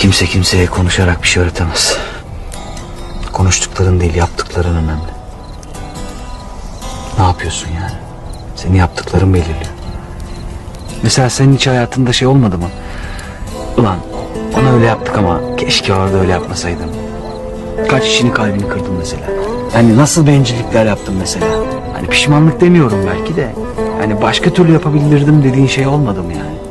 Kimse kimseye konuşarak bir şey öğretemez. Konuştukların değil yaptıkların önemli. Ne yapıyorsun yani? Senin yaptıkların belirliyor. Mesela senin hiç hayatında şey olmadı mı? Ulan ona öyle yaptık ama keşke orada öyle yapmasaydım. Kaç kişinin kalbini kırdım mesela. Hani nasıl bencillikler yaptım mesela. Hani pişmanlık demiyorum belki de. Hani başka türlü yapabilirdim dediğin şey olmadı mı yani?